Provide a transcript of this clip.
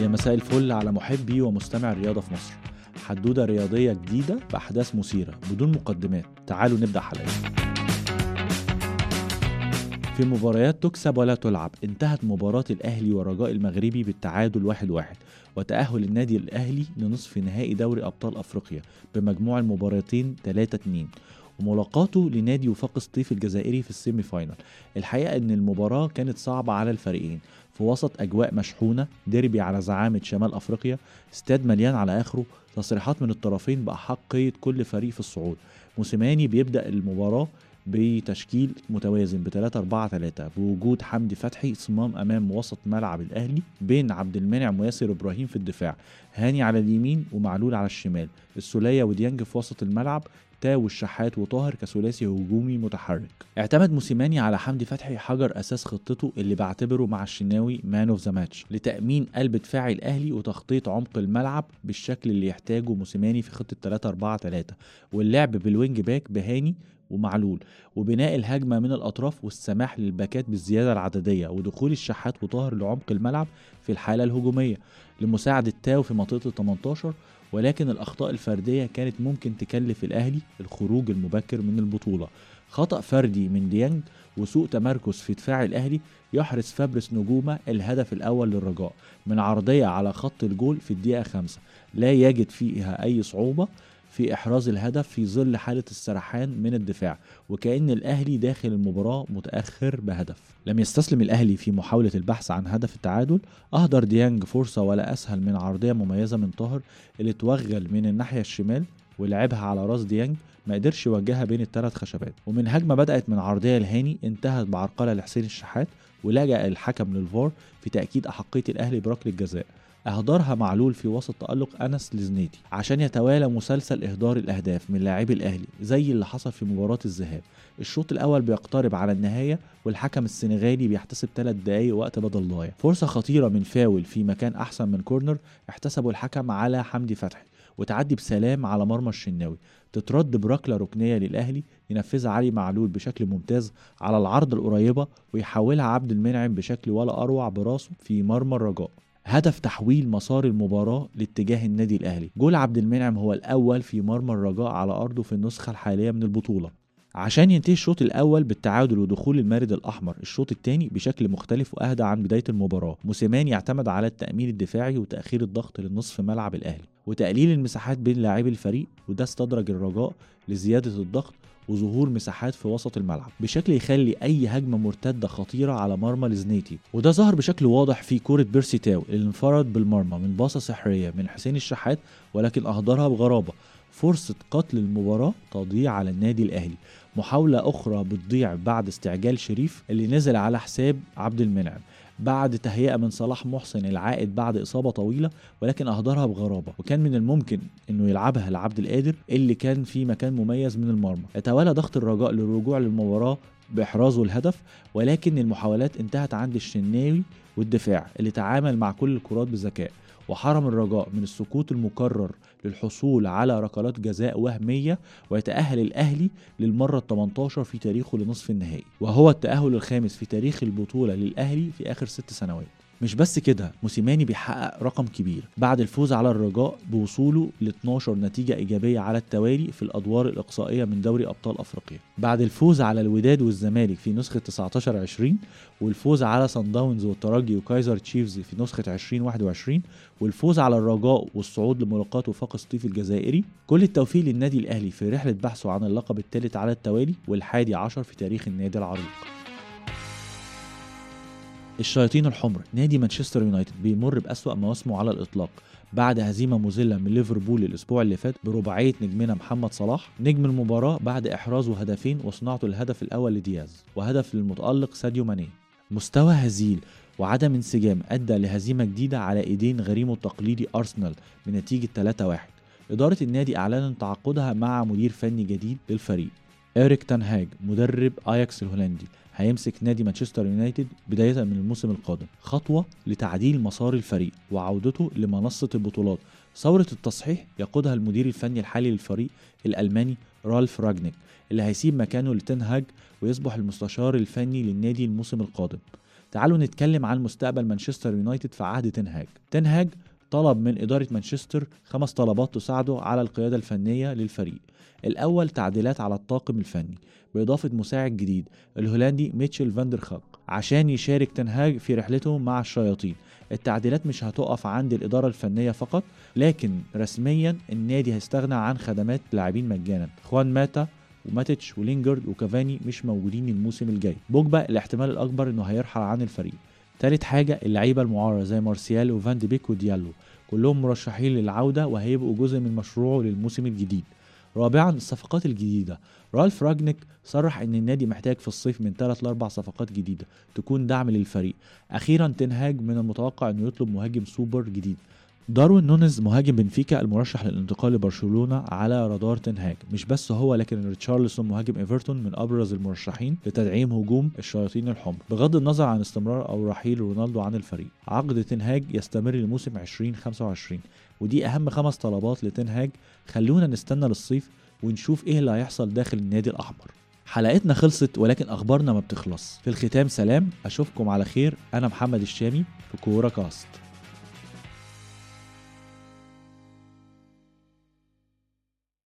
يا مساء الفل على محبي ومستمع الرياضة في مصر. حدودة رياضية جديدة بأحداث مثيرة بدون مقدمات. تعالوا نبدأ حلقتنا في مباريات تكسب ولا تلعب انتهت مباراة الأهلي والرجاء المغربي بالتعادل واحد واحد وتأهل النادي الأهلي لنصف نهائي دوري أبطال أفريقيا بمجموع المباراتين 3 2 وملاقاته لنادي وفاق سطيف الجزائري في السيمي فاينل الحقيقة إن المباراة كانت صعبة على الفريقين. في وسط أجواء مشحونة ديربي على زعامة شمال أفريقيا استاد مليان على آخره تصريحات من الطرفين بأحقية كل فريق في الصعود. موسيماني بيبدأ المباراة بتشكيل متوازن ب 3 4 3 بوجود حمدي فتحي صمام أمام وسط ملعب الأهلي بين عبد المنعم وياسر إبراهيم في الدفاع هاني على اليمين ومعلول على الشمال. السولية وديانج في وسط الملعب تاو الشحات وطاهر كثلاثي هجومي متحرك. اعتمد موسيماني على حمدي فتحي حجر أساس خطته اللي بعتبره مع الشناوي man of the match لتأمين قلب دفاع الأهلي وتغطية عمق الملعب بالشكل اللي يحتاجه موسيماني في خطة 3 4 3 واللعب بال wing back بهاني ومعلول وبناء الهجمة من الأطراف والسماح للباكات بالزيادة العددية ودخول الشحات وطاهر لعمق الملعب في الحالة الهجومية لمساعدة تاو في منطقة ال 18 ولكن الأخطاء الفردية كانت ممكن تكلف الأهلي الخروج المبكر من البطولة. خطأ فردي من ديانج وسوء تمركز في دفاع الأهلي يحرز فابرس نجومة الهدف الأول للرجاء من عرضية على خط الجول في الدقيقة خمسة. لا يجد فيها أي صعوبة. في إحراز الهدف في ظل حالة السرحان من الدفاع وكأن الأهلي داخل المباراة متأخر بهدف. لم يستسلم الأهلي في محاولة البحث عن هدف التعادل أهدر ديانج فرصة ولا أسهل من عرضية مميزة من طاهر اللي توغل من الناحية الشمال ولعبها على راس ديانج ما قدرش يوجهها بين الثلاث خشبات. ومن هجمة بدأت من عرضية لهاني انتهت بعرقلة لحسين الشحات ولجأ الحكم للفار في تأكيد أحقية الأهلي بركلة الجزاء. اهدرها معلول في وسط تألق أنس لزنيتي عشان يتوالى مسلسل إهدار الأهداف من لاعبي الأهلي زي اللي حصل في مباراة الذهاب. الشوط الأول بيقترب على النهاية والحكم السنغالي بيحتسب 3 دقايق وقت بدل ضايع. فرصة خطيرة من فاول في مكان أحسن من كورنر احتسبه الحكم على حمدي فتحي وتعدي بسلام على مرمى الشناوي. تترد بركلة ركنية للأهلي ينفذها علي معلول بشكل ممتاز على العرض القريبة ويحولها عبد المنعم بشكل ولا أروع براسه في مرمى الرجاء. هدف تحويل مسار المباراة لاتجاه النادي الأهلي. جول عبد المنعم هو الأول في مرمى الرجاء على أرضه في النسخة الحالية من البطولة. عشان ينتهي الشوط الأول بالتعادل ودخول المارد الأحمر الشوط الثاني بشكل مختلف وأهدى عن بداية المباراة. موسيماني يعتمد على التأمين الدفاعي وتأخير الضغط للنصف ملعب الأهلي. وتقليل المساحات بين لاعبي الفريق وده استدرج الرجاء لزيادة الضغط وظهور مساحات في وسط الملعب بشكل يخلي أي هجمة مرتدة خطيرة على مرمى لزنيتي وده ظهر بشكل واضح في كوره بيرسي تاو اللي انفرد بالمرمى من باصة سحرية من حسين الشحات ولكن أهدرها بغرابة. فرصة قتل المباراة تضيع على النادي الأهلي. محاولة أخرى بتضيع بعد استعجال شريف اللي نزل على حساب عبد المنعم. بعد تهيئة من صلاح محسن العائد بعد إصابة طويلة ولكن أهدرها بغرابة. وكان من الممكن أنه يلعبها لعبد القادر اللي كان في مكان مميز من المرمى. يتوالى ضغط الرجاء للرجوع للمباراة بإحرازه الهدف ولكن المحاولات انتهت عند الشناوي والدفاع اللي تعامل مع كل الكرات بذكاء. وحرم الرجاء من السقوط المكرر للحصول على ركلات جزاء وهمية ويتأهل الأهلي للمرة ال 18 في تاريخه لنصف النهائي. وهو التأهل الخامس في تاريخ البطولة للأهلي في آخر ست سنوات. مش بس كده موسيماني بيحقق رقم كبير بعد الفوز على الرجاء بوصوله ل 12 نتيجة إيجابية على التوالي في الأدوار الإقصائية من دوري أبطال أفريقيا. بعد الفوز على الوداد والزمالك في نسخة 19 20 والفوز على صن داونز والترجي وكايزر تشيفز في نسخة 2021 والفوز على الرجاء والصعود لملاقاة وفاق سطيف الجزائري كل التوفيق للنادي الأهلي في رحلة بحثه عن اللقب الثالث على التوالي والحادي عشر في تاريخ النادي العريق. الشياطين الحمر. نادي مانشستر يونايتد بيمر بأسوأ مواسمه على الإطلاق. بعد هزيمة مذلة من ليفربول الأسبوع اللي فات برباعية نجمنا محمد صلاح نجم المباراة بعد إحرازه هدفين وصناعته الهدف الأول لدياز وهدف للمتألق ساديو ماني. مستوى هزيل وعدم انسجام أدى لهزيمة جديدة على إيدين غريمه التقليدي أرسنال بنتيجة 3-1 إدارة النادي أعلنت تعاقدها مع مدير فني جديد للفريق. إيريك تنهاج مدرب أياكس الهولندي هيمسك نادي مانشستر يونايتد بداية من الموسم القادم. خطوة لتعديل مسار الفريق وعودته لمنصة البطولات. ثورة التصحيح يقودها المدير الفني الحالي للفريق الألماني رالف راجنيك اللي هيسيب مكانه لتنهاج ويصبح المستشار الفني للنادي الموسم القادم. تعالوا نتكلم عن مستقبل مانشستر يونايتد في عهد تنهاج تنهاج طلب من إدارة مانشستر خمس طلبات تساعده على القيادة الفنية للفريق. الأول تعديلات على الطاقم الفني بإضافة مساعد جديد الهولندي ميتشل فاندرخاك عشان يشارك تنهاج في رحلته مع الشياطين. التعديلات مش هتقف عند الإدارة الفنية فقط لكن رسميا النادي هيستغنى عن خدمات لاعبين مجانا. خوان ماتا وماتيتش ولينجرد وكافاني مش موجودين الموسم الجاي. بوجبا الاحتمال الأكبر إنه هيرحل عن الفريق. تالت حاجة اللعيبة المعارة زي مارسيال وفان دي بيك وديالو. كلهم مرشحين للعودة وهيبقوا جزء من مشروعه للموسم الجديد. رابعا الصفقات الجديدة. رالف راجنيك صرح إن النادي محتاج في الصيف من 3 ل 4 صفقات جديدة تكون دعم للفريق. أخيرا تين هاج من المتوقع إنه يطلب مهاجم سوبر جديد. داروين نونز مهاجم بنفيكا المرشح للانتقال لبرشلونة على رادار تين هاج مش بس هو لكن ريتشارلسون مهاجم إيفرتون من أبرز المرشحين لتدعيم هجوم الشياطين الحمر. بغض النظر عن استمرار أو رحيل رونالدو عن الفريق عقد تين هاج يستمر لموسم 2025 ودي أهم خمس طلبات لتنهاج خلونا نستنى للصيف ونشوف إيه اللي هيحصل داخل النادي الأحمر. حلقتنا خلصت ولكن أخبارنا ما بتخلص. في الختام سلام أشوفكم على خير. أنا محمد الشامي في كورة كاست.